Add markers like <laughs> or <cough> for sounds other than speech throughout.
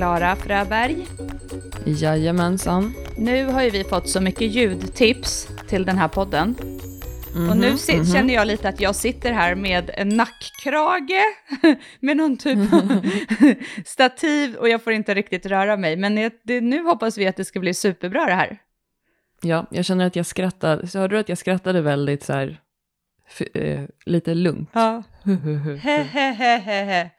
Klara Fröberg. Jajamensan. Nu har ju vi fått så mycket ljudtips till den här podden. Mhm, Och nu si- mhm. känner jag lite att jag sitter här med en nackkrage, <laughs> med någon typ av <laughs> stativ och jag får inte riktigt röra mig. Men det, det, nu hoppas vi att det ska bli superbra det här. Ja, jag känner att jag skrattar. Så hörde du att jag skrattade väldigt så här, f- eh, lite lugnt? Ja. <laughs> Hehehehe.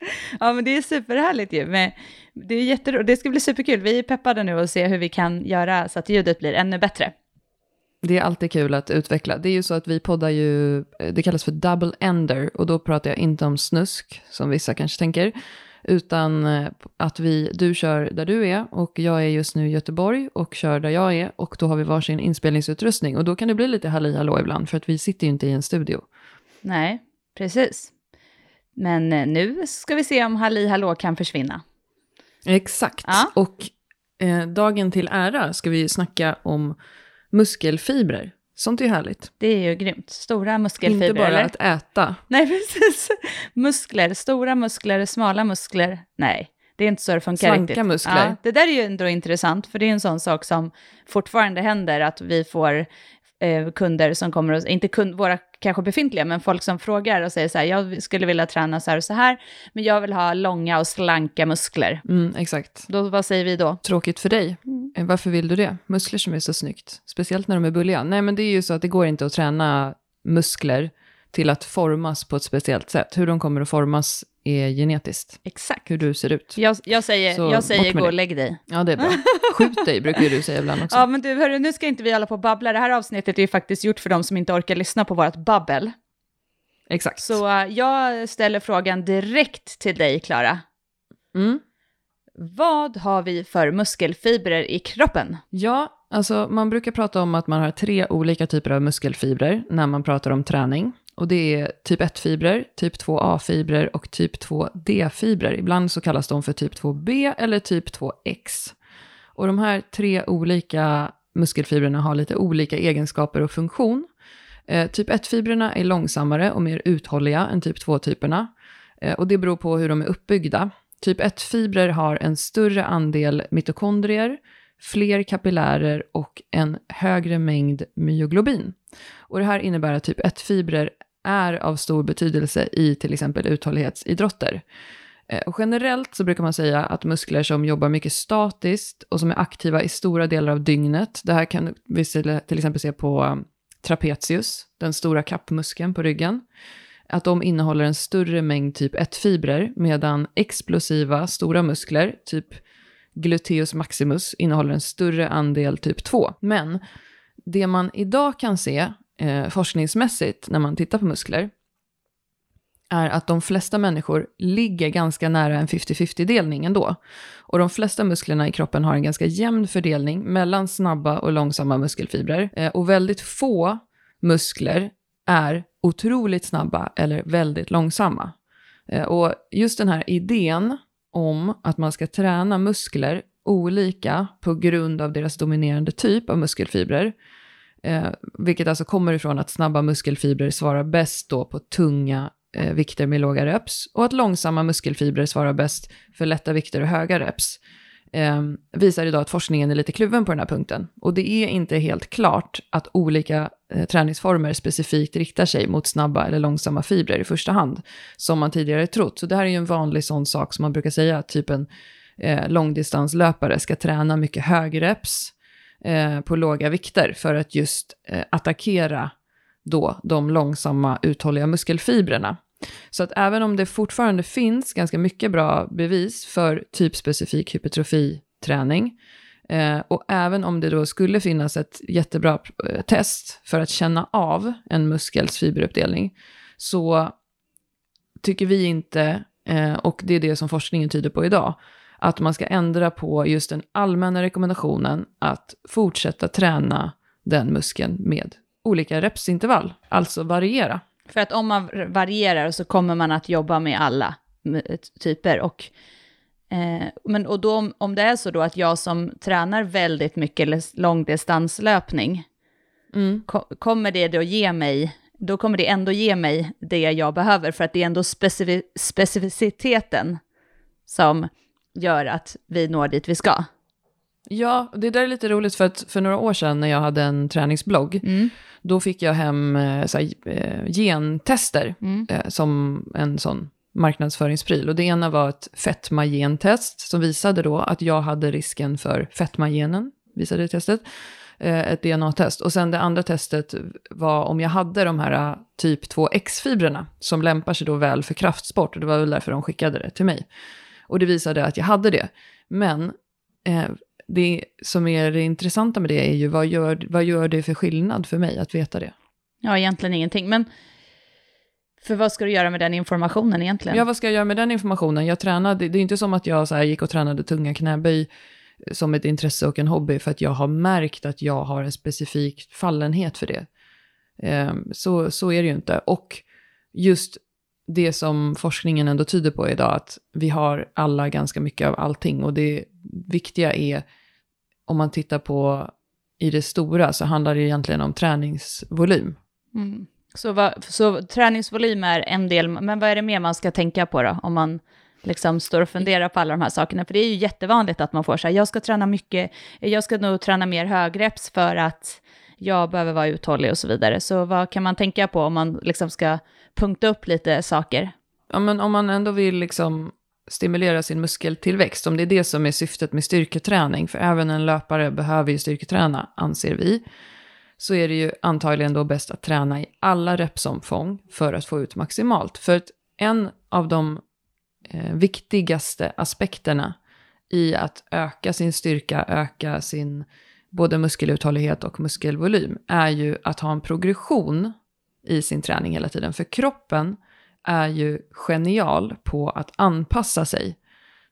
<laughs> ja, men det är superhärligt ju. Men det, är jättero- det ska bli superkul. Vi är peppade nu att se hur vi kan göra så att ljudet blir ännu bättre. Det är alltid kul att utveckla. Det är ju så att vi poddar ju, eh, det kallas för double ender och då pratar jag inte om snusk, som vissa kanske tänker, utan eh, att vi, du kör där du är och jag är just nu i Göteborg och kör där jag är och då har vi varsin inspelningsutrustning och då kan det bli lite halli hallå ibland för att vi sitter ju inte i en studio. Nej, precis. Men eh, nu ska vi se om Halli Hallå kan försvinna. Exakt. Ja. Och eh, dagen till ära ska vi snacka om muskelfibrer. Sånt är härligt. Det är ju grymt. Stora muskelfibrer, Inte bara eller? att äta. Nej, <laughs> precis. Muskler, stora muskler, smala muskler. Nej, det är inte så det funkar Slanka riktigt. muskler. Ja, det där är ju ändå intressant, för det är en sån sak som fortfarande händer, att vi får eh, kunder som kommer, och, inte kund, våra kanske befintliga, men folk som frågar och säger så här, jag skulle vilja träna så här och så här, men jag vill ha långa och slanka muskler. Mm, exakt. Då, vad säger vi då? Tråkigt för dig. Eh, Varför vill du det? Muskler som är så snyggt. Speciellt när de är bulliga. Nej, men det är ju så att det går inte att träna muskler till att formas på ett speciellt sätt. Hur de kommer att formas är genetiskt. Exakt. Hur du ser ut. Jag, jag säger, Så jag säger gå och lägg dig. Ja, det är bra. Skjut dig, brukar ju du säga ibland också. <laughs> Ja, men du, hörru, nu ska inte vi hålla på och babbla. Det här avsnittet är ju faktiskt gjort för de som inte orkar lyssna på vårt babbel. Exakt. Så eh, jag ställer frågan direkt till dig, Klara. Mm. Vad har vi för muskelfibrer i kroppen? Ja, alltså man brukar prata om att man har tre olika typer av muskelfibrer när man pratar om träning. Och det är typ 1-fibrer, typ 2A-fibrer och typ 2D-fibrer. Ibland så kallas de för typ 2B eller typ 2X. Och de här tre olika muskelfibrerna har lite olika egenskaper och funktion. Eh, typ 1-fibrerna är långsammare och mer uthålliga än typ 2-typerna. Eh, och det beror på hur de är uppbyggda. Typ 1-fibrer har en större andel mitokondrier, fler kapillärer och en högre mängd myoglobin. Och det här innebär att typ 1-fibrer är av stor betydelse i till exempel uthållighetsidrotter. Eh, och generellt så brukar man säga att muskler som jobbar mycket statiskt och som är aktiva i stora delar av dygnet, det här kan vi till exempel se på um, trapezius, den stora kappmuskeln på ryggen, att de innehåller en större mängd typ 1-fibrer, medan explosiva stora muskler, typ gluteus maximus, innehåller en större andel typ 2. Men det man idag kan se eh, forskningsmässigt när man tittar på muskler är att de flesta människor ligger ganska nära en 50-50-delning ändå. Och de flesta musklerna i kroppen har en ganska jämn fördelning mellan snabba och långsamma muskelfibrer. Eh, och väldigt få muskler är otroligt snabba eller väldigt långsamma. Eh, och just den här idén om att man ska träna muskler olika på grund av deras dominerande typ av muskelfibrer, eh, vilket alltså kommer ifrån att snabba muskelfibrer svarar bäst då på tunga eh, vikter med låga reps och att långsamma muskelfibrer svarar bäst för lätta vikter och höga reps. Eh, visar idag att forskningen är lite kluven på den här punkten. Och det är inte helt klart att olika eh, träningsformer specifikt riktar sig mot snabba eller långsamma fibrer i första hand, som man tidigare trott. Så det här är ju en vanlig sån sak som man brukar säga, att typ en eh, långdistanslöpare ska träna mycket högreps eh, på låga vikter för att just eh, attackera då de långsamma uthålliga muskelfibrerna. Så att även om det fortfarande finns ganska mycket bra bevis för typspecifik hypertrofiträning, eh, och även om det då skulle finnas ett jättebra eh, test för att känna av en muskels fiberuppdelning, så tycker vi inte, eh, och det är det som forskningen tyder på idag, att man ska ändra på just den allmänna rekommendationen att fortsätta träna den muskeln med olika repsintervall, alltså variera. För att om man varierar så kommer man att jobba med alla typer. Och, eh, men, och då, om- om det är så då att jag som tränar väldigt mycket långdistanslöpning, Mm. ko- kommer det då ge mig, då kommer det ändå ge mig det jag behöver, för att det är ändå specifi- specificiteten som gör att vi når dit vi ska. Ja, det där är lite roligt för att för några år sedan när jag hade en träningsblogg, Mm. då fick jag hem eh, så här, eh, gentester Mm. eh, som en sån marknadsföringspryl. Och det ena var ett fetma-gentest som visade då att jag hade risken för fetma-genen, visade det testet. Ett DNA-test. Och sen det andra testet var om jag hade de här typ 2X-fibrerna som lämpar sig då väl för kraftsport. Och det var väl därför de skickade det till mig. Och det visade att jag hade det. Men eh, det som är det intressanta med det är ju vad gör, vad gör det för skillnad för mig att veta det? Ja, egentligen ingenting. Men för vad ska du göra med den informationen egentligen? Ja, vad ska jag göra med den informationen? Jag tränade, det är inte som att jag så gick och tränade tunga knäböj som ett intresse och en hobby för att jag har märkt att jag har en specifik fallenhet för det. Ehm, Så, så är det ju inte. Och just det som forskningen ändå tyder på idag, att vi har alla ganska mycket av allting. Och det viktiga är, om man tittar på i det stora, så handlar det egentligen om träningsvolym. Mm. Så, va, så träningsvolym är en del, men vad är det mer man ska tänka på då? Om man liksom står och funderar på alla de här sakerna. För det är ju jättevanligt att man får så här, jag ska träna mycket, jag ska nog träna mer högreps för att jag behöver vara uthållig och så vidare. Så vad kan man tänka på om man liksom ska punkta upp lite saker? Ja, men om man ändå vill liksom stimulera sin muskeltillväxt, om det är det som är syftet med styrketräning, för även en löpare behöver ju styrketräna, anser vi, så är det ju antagligen då bäst att träna i alla repsomfång för att få ut maximalt. För att en av de eh, viktigaste aspekterna i att öka sin styrka, öka sin både muskeluthållighet och muskelvolym, är ju att ha en progression i sin träning hela tiden. För kroppen är ju genial på att anpassa sig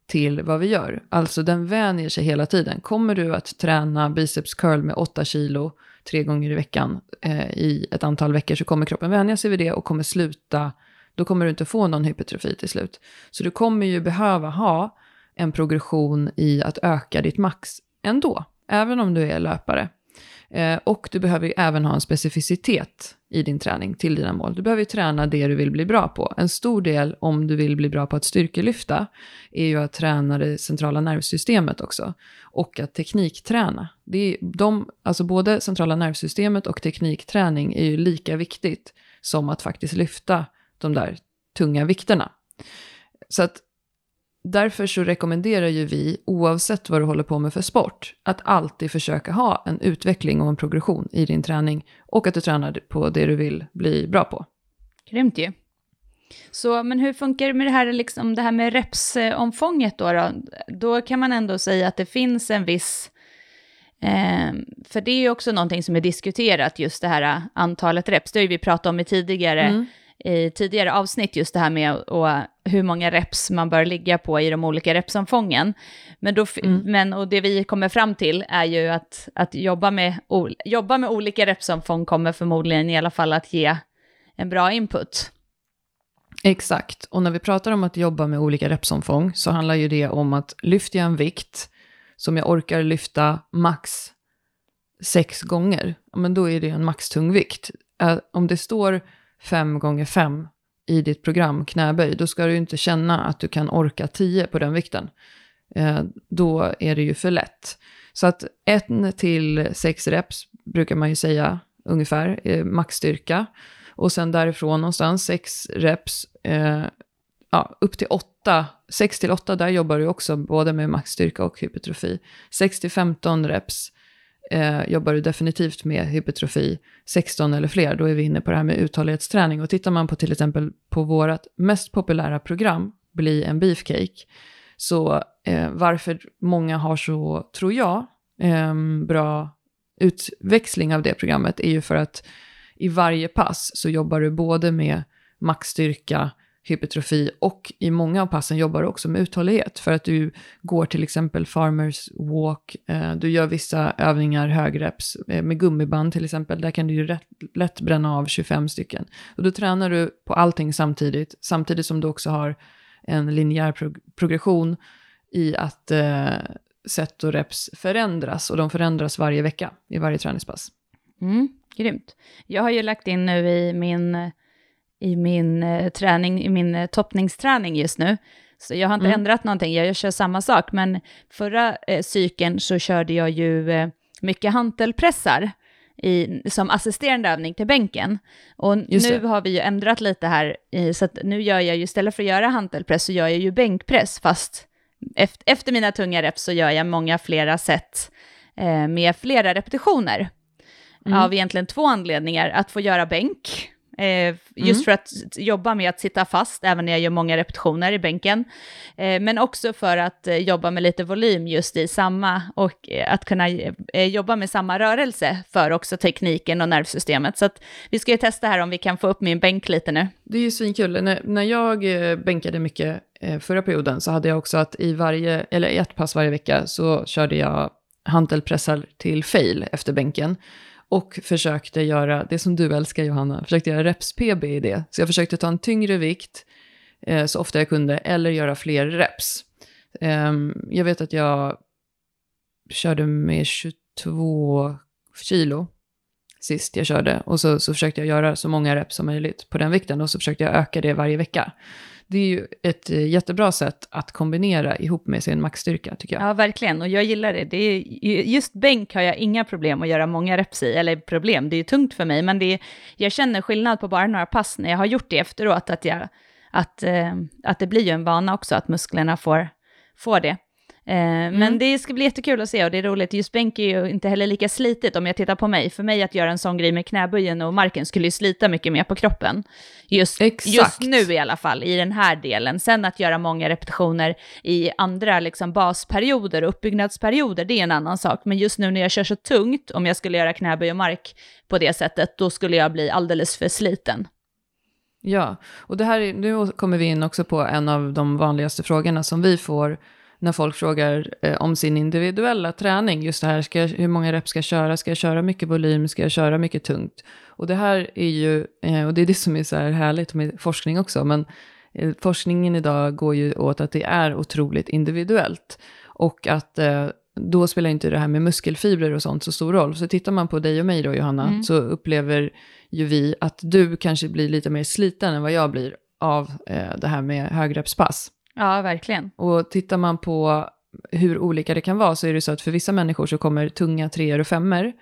till vad vi gör. Alltså den vänjer sig hela tiden. Kommer du att träna biceps curl med 8 kilo tre gånger i veckan eh, i ett antal veckor så kommer kroppen vänja sig vid det och kommer sluta, då kommer du inte få någon hypertrofi till slut. Så du kommer ju behöva ha en progression i att öka ditt max ändå, även om du är löpare. Eh, och du behöver ju även ha en specificitet i din träning till dina mål. Du behöver ju träna det du vill bli bra på. En stor del om du vill bli bra på att styrkelyfta är ju att träna det centrala nervsystemet också. Och att teknikträna. Det är de, alltså både centrala nervsystemet och teknikträning är ju lika viktigt som att faktiskt lyfta de där tunga vikterna. Så att därför så rekommenderar ju vi, oavsett vad du håller på med för sport, att alltid försöka ha en utveckling och en progression i din träning och att du tränar på det du vill bli bra på. Grymt ju. Så, men hur funkar det med det här, liksom, det här med repsomfånget då, då? Då kan man ändå säga att det finns en viss... Eh, för det är ju också någonting som är diskuterat, just det här antalet reps. Det har ju vi pratat om i tidigare, Mm. I tidigare avsnitt, just det här med och, hur många reps man bör ligga på i de olika repsomfången. Men, då, Mm. men och det vi kommer fram till är ju att, att jobba, med, jobba med olika repsomfång kommer förmodligen i alla fall att ge en bra input. Exakt. Och när vi pratar om att jobba med olika repsomfång så handlar ju det om att lyfter jag en vikt som jag orkar lyfta max sex gånger, men då är det en maxtung vikt. Om det står fem gånger fem i ditt program knäböj, då ska du ju inte känna att du kan orka tio på den vikten. Eh, Då är det ju för lätt. Så att en till sex reps brukar man ju säga ungefär, eh, maxstyrka. Och sen därifrån någonstans, sex reps, eh, ja, upp till åtta. Sex till åtta, där jobbar du också både med maxstyrka och hypertrofi. 6 till 15 reps eh, jobbar du definitivt med hypertrofi. 16 eller fler, då är vi inne på det här med uthållighetsträning. Och tittar man på till exempel på vårt mest populära program, Bli en beefcake, så eh, varför många har så, tror jag, eh, bra utväxling av det programmet är ju för att i varje pass så jobbar du både med maxstyrka, hypertrofi och i många av passen jobbar du också med uthållighet. För att du går till exempel farmers walk, eh, du gör vissa övningar högreps eh, med gummiband till exempel. Där kan du ju rätt, lätt bränna av 25 stycken. Och då tränar du på allting samtidigt, samtidigt som du också har en linjär prog- progression i att eh, set och reps förändras. Och de förändras varje vecka i varje träningspass. Mm, grymt. Jag har ju lagt in nu i min, i min eh, träning, i min eh, toppningsträning just nu, Så jag har inte Mm. ändrat någonting, jag kör samma sak. Men förra eh, cykeln så körde jag ju eh, mycket hantelpressar i, som assisterande övning till bänken. Och Just nu det. har vi ju ändrat lite här, i, så att nu gör jag ju istället för att göra hantelpress så gör jag ju bänkpress, fast efter, efter mina tunga reps så gör jag många flera set eh, med flera repetitioner. Mm. Av egentligen två anledningar. Att få göra bänk, eh, just Mm. för att jobba med att sitta fast, även när jag gör många repetitioner i bänken. Eh, men också för att eh, jobba med lite volym just i samma, och eh, att kunna eh, jobba med samma rörelse för också tekniken och nervsystemet. Så att vi ska ju testa här om vi kan få upp min bänk lite nu. Det är ju svinkul. När, när jag eh, bänkade mycket eh, förra perioden så hade jag också att i varje, eller i ett pass varje vecka så körde jag hantelpressar till fail efter bänken. Och försökte göra det som du älskar Johanna, försökte göra reps-PB i det. Så jag försökte ta en tyngre vikt eh, så ofta jag kunde eller göra fler reps. Eh, jag vet att jag körde med 22 kilo sist jag körde. Och så, så försökte jag göra så många reps som möjligt på den vikten och så försökte jag öka det varje vecka. Det är ju ett eh, jättebra sätt att kombinera ihop med sin maxstyrka tycker jag. Ja, verkligen. Och jag gillar det. det är, just bänk har jag inga problem att göra många reps i. Eller problem, det är ju tungt för mig. Men det är, jag känner skillnad på bara några pass när jag har gjort det efteråt. Att, jag, att, eh, att det blir ju en vana också, att musklerna får, får det. Eh, Men det ska bli jättekul att se och det är roligt. Just bänk är ju inte heller lika slitigt om jag tittar på mig. För mig att göra en sån grej med knäböjen och marken skulle ju slita mycket mer på kroppen. Just, just nu i alla fall, i den här delen. Sen att göra många repetitioner i andra liksom, basperioder och uppbyggnadsperioder, det är en annan sak. Men just nu när jag kör så tungt, om jag skulle göra knäböj och mark på det sättet, då skulle jag bli alldeles för sliten. Ja, och det här är, nu kommer vi in också på en av de vanligaste frågorna som vi får när folk frågar eh, om sin individuella träning. Just det här, ska jag, hur många reps ska jag köra? Ska jag köra mycket volym? Ska jag köra mycket tungt? Och det här är ju, eh, och det är det som är så här härligt med forskning också, men eh, forskningen idag går ju åt att det är otroligt individuellt. Och att eh, då spelar inte det här med muskelfibrer och sånt så stor roll. Så tittar man på dig och mig då, Johanna, Mm. så upplever ju vi att du kanske blir lite mer sliten än vad jag blir av eh, det här med högrepspass. Ja, verkligen. Och tittar man på hur olika det kan vara så är det så att för vissa människor så kommer tunga treor och femmor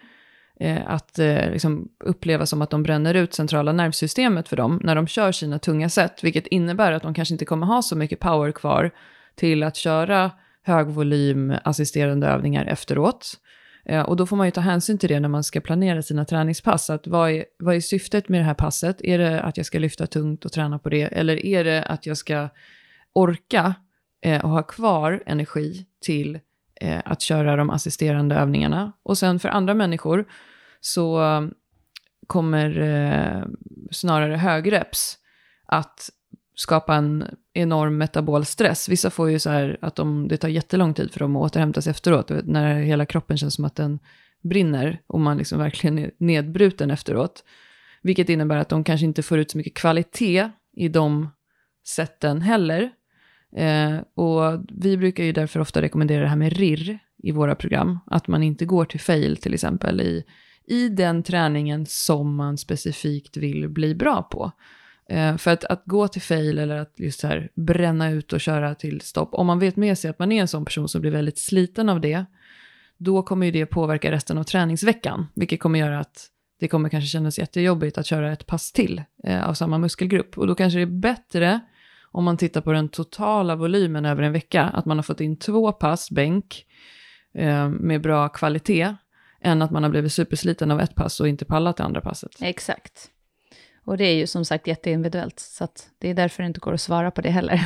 eh, att eh, liksom uppleva som att de bränner ut centrala nervsystemet för dem när de kör sina tunga set, vilket innebär att de kanske inte kommer ha så mycket power kvar till att köra högvolym assisterande övningar efteråt. Eh, och då får man ju ta hänsyn till det när man ska planera sina träningspass. Att vad, är, vad är syftet med det här passet? Är det att jag ska lyfta tungt och träna på det? Eller är det att jag ska orka eh, och ha kvar energi till eh, att köra de assisterande övningarna? Och sen för andra människor så kommer eh, snarare högreps att skapa en enorm metabol stress. Vissa får ju så här att de, det tar jättelång tid för dem att återhämta sig efteråt, när hela kroppen känns som att den brinner och man liksom verkligen är nedbruten efteråt. Vilket innebär att de kanske inte får ut så mycket kvalitet i de sätten heller. Eh, och vi brukar ju därför ofta rekommendera det här med RIR i våra program. Att man inte går till fail till exempel i, i den träningen som man specifikt vill bli bra på. Eh, för att, att gå till fail eller att just så här bränna ut och köra till stopp, om man vet med sig att man är en sån person som blir väldigt sliten av det, då kommer ju det påverka resten av träningsveckan, vilket kommer göra att det kommer kanske kännas jättejobbigt att köra ett pass till eh, av samma muskelgrupp. Och då kanske det är bättre, om man tittar på den totala volymen över en vecka, att man har fått in två pass bänk eh, med bra kvalitet, än att man har blivit supersliten av ett pass och inte pallat det andra passet. Exakt. Och det är ju som sagt jätteindividuellt, så att det är därför det inte går att svara på det heller.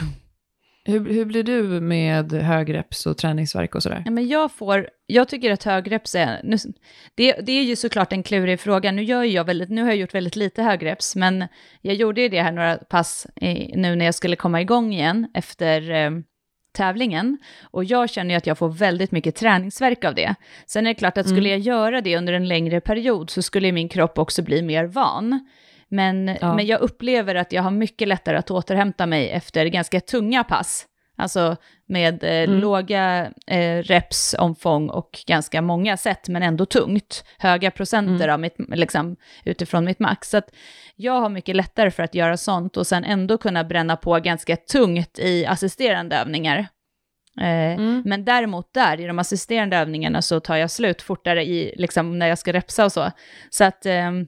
Hur, hur blir du med högreps och träningsverk och sådär? Ja, men jag, får, jag tycker att högreps är... Nu, det, det är ju såklart en klurig fråga. Nu, gör jag väldigt, nu har jag gjort väldigt lite högreps, men jag gjorde ju det här några pass i, nu när jag skulle komma igång igen efter eh, tävlingen. Och jag känner ju att jag får väldigt mycket träningsverk av det. Sen är det klart att skulle jag göra det under en längre period så skulle min kropp också bli mer van. Men, Ja. men jag upplever att jag har mycket lättare att återhämta mig efter ganska tunga pass. Alltså med eh, Mm. låga eh, repsomfång och ganska många set, men ändå tungt. Höga procenter Mm. av mitt, liksom, utifrån mitt max. Så att jag har mycket lättare för att göra sånt och sen ändå kunna bränna på ganska tungt i assisterande övningar. Eh, Mm. Men däremot där, i de assisterande övningarna, så tar jag slut fortare i, liksom, när jag ska repsa och så. Så att ehm,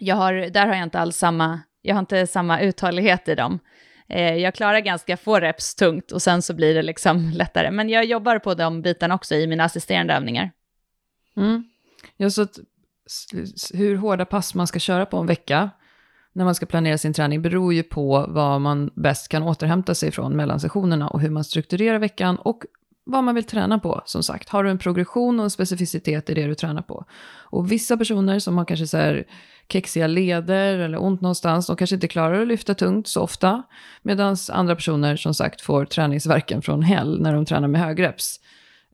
jag har, där har jag inte alls samma, jag har inte samma uthållighet i dem. Eh, jag klarar ganska få reps tungt och sen så blir det liksom <laughs> lättare. Men jag jobbar på de bitarna också i mina assisterande övningar. Mm. Ja, så att, hur hårda pass man ska köra på en vecka när man ska planera sin träning beror ju på vad man bäst kan återhämta sig från mellan sessionerna och hur man strukturerar veckan och vad man vill träna på, som sagt. Har du en progression och en specificitet i det du tränar på? Och vissa personer som har kanske så här kexiga leder eller ont någonstans, de kanske inte klarar att lyfta tungt så ofta, medan andra personer som sagt får träningsverken från hell när de tränar med högreps.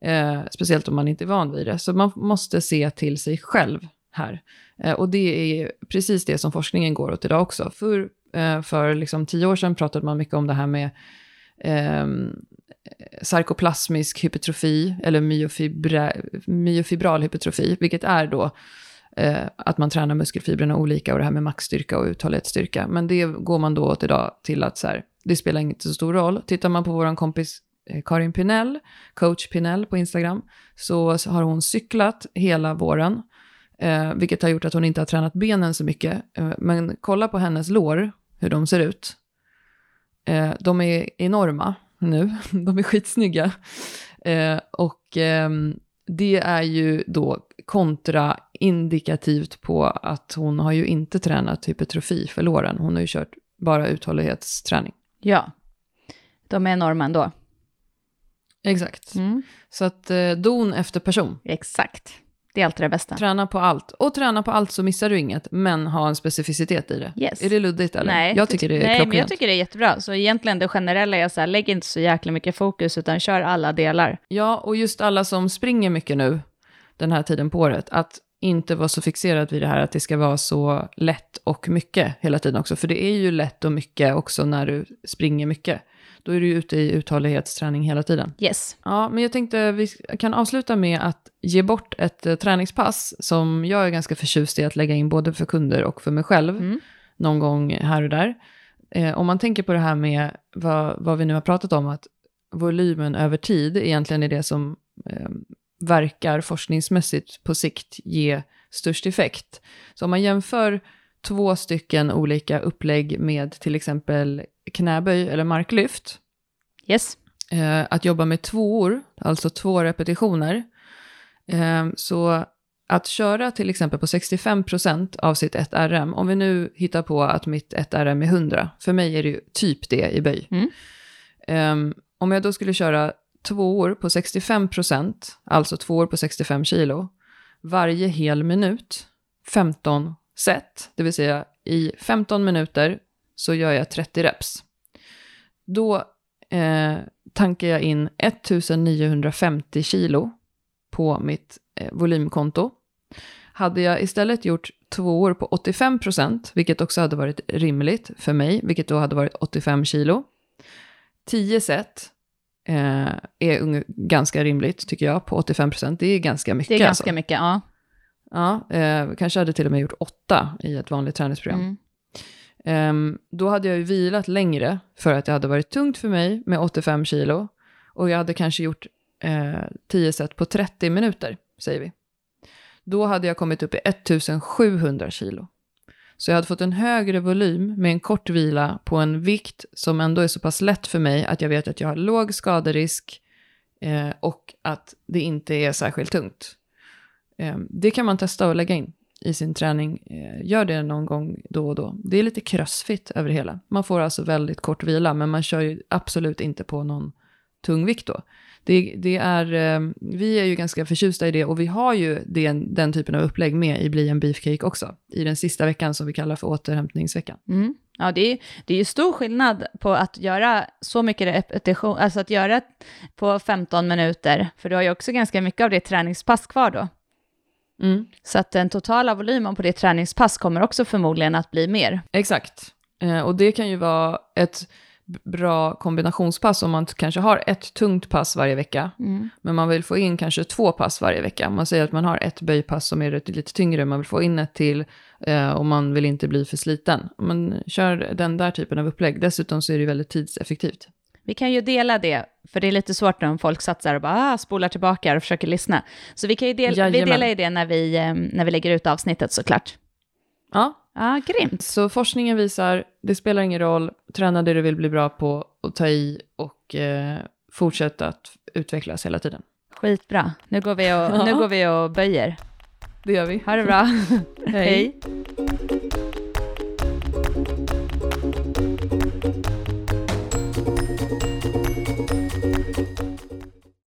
Eh, speciellt om man inte är van vid det. Så man måste se till sig själv här. Eh, och det är precis det som forskningen går åt idag också. För, eh, för liksom tio år sedan pratade man mycket om det här med ehm, sarkoplasmisk hypertrofi, eller myofibra, myofibral hypertrofi, vilket är då eh, att man tränar muskelfibrerna olika och det här med maxstyrka och uthållighetsstyrka. Men det går man då åt idag till att så här, det spelar inte så stor roll. Tittar man på vår kompis eh, Karin Pinell, coach Pinell på Instagram, så har hon cyklat hela våren, eh, vilket har gjort att hon inte har tränat benen så mycket. Eh, men kolla på hennes lår, hur de ser ut. Eh, de är enorma nu, <laughs> de är skitsnygga. Eh, och ehm, det är ju då kontraindikativt på att hon har ju inte tränat hypertrofi för låren. Hon har ju kört bara uthållighetsträning. Ja, de är enorma ändå. Exakt. Mm. Så att eh, don efter person. Exakt. Det är alltid det bästa. Träna på allt. Och träna på allt så missar du inget, men ha en specificitet i det. Yes. Är det luddigt eller? Nej, jag tycker det är nej, klockrent. men jag tycker det är jättebra. Så egentligen det generella är så här, lägg inte så jäkla mycket fokus, utan kör alla delar. Ja, och just alla som springer mycket nu, den här tiden på året, att inte vara så fixerad vid det här att det ska vara så lätt och mycket hela tiden också. För det är ju lätt och mycket också när du springer mycket. Då är du ju ute i uthållighetsträning hela tiden. Yes. Ja, men jag tänkte vi kan avsluta med att ge bort ett eh, träningspass som jag är ganska förtjust i att lägga in både för kunder och för mig själv Mm. någon gång här och där. Eh, om man tänker på det här med vad, vad vi nu har pratat om, att volymen över tid egentligen är det som eh, verkar forskningsmässigt på sikt ge störst effekt. Så om man jämför två stycken olika upplägg med till exempel knäböj eller marklyft, Yes. eh, att jobba med tvåor, alltså två repetitioner. Eh, så att köra till exempel på 65% av sitt 1RM, om vi nu hittar på att mitt 1RM är 100, för mig är det ju typ det i böj. Mm. Eh, om jag då skulle köra tvåor på 65%, alltså tvåor på 65 kilo, varje hel minut, 15 set, det vill säga i 15 minuter så gör jag 30 reps. Då eh, tankar jag in 1950 kilo på mitt eh, volymkonto. Hade jag istället gjort två år på 85 procent, vilket också hade varit rimligt för mig, vilket då hade varit 85 kilo. 10 set eh, är ganska rimligt tycker jag, på 85 procent. Det är ganska mycket. Det är ganska alltså. mycket, ja. Ja, eh, kanske hade till och med gjort åtta i ett vanligt träningsprogram. Mm. Um, då hade jag ju vilat längre för att det hade varit tungt för mig med 85 kilo. Och jag hade kanske gjort eh, 10 set på 30 minuter, säger vi. Då hade jag kommit upp i 1700 kilo. Så jag hade fått en högre volym med en kort vila på en vikt som ändå är så pass lätt för mig att jag vet att jag har låg skaderisk eh, och att det inte är särskilt tungt. Eh, det kan man testa och lägga in i sin träning. Eh, gör det någon gång då och då. Det är lite crossfit över det hela. Man får alltså väldigt kort vila, men man kör ju absolut inte på någon tungvikt då. Det, det är, eh, vi är ju ganska förtjusta i det och vi har ju den, den typen av upplägg med i Bli en beefcake också. I den sista veckan som vi kallar för återhämtningsveckan. Mm. Ja, det är, det är ju stor skillnad på att göra så mycket repetition, alltså att göra på 15 minuter, för du har ju också ganska mycket av det träningspass kvar då. Mm. Så att den totala volymen på ditt träningspass kommer också förmodligen att bli mer. Exakt. Eh, och det kan ju vara ett bra kombinationspass om man kanske har ett tungt pass varje vecka, Mm. men man vill få in kanske två pass varje vecka. Man säger att man har ett böjpass som är lite lite tyngre, man vill få in ett till eh, och man vill inte bli för sliten. Man kör den där typen av upplägg. Dessutom så är det väldigt tidseffektivt. Vi kan ju dela det, för det är lite svårt när folk satsar och bara ah, spolar tillbaka och försöker lyssna. Så vi kan ju del- vi delar ju det när vi, eh, när vi lägger ut avsnittet såklart. Ja, Ja, grymt. så forskningen visar, det spelar ingen roll, träna det du vill bli bra på och ta i och eh, fortsätta att utvecklas hela tiden. Skitbra. Nu går vi och, nu går vi och böjer. Det gör vi. Ha det bra. <laughs> Hej. Hej.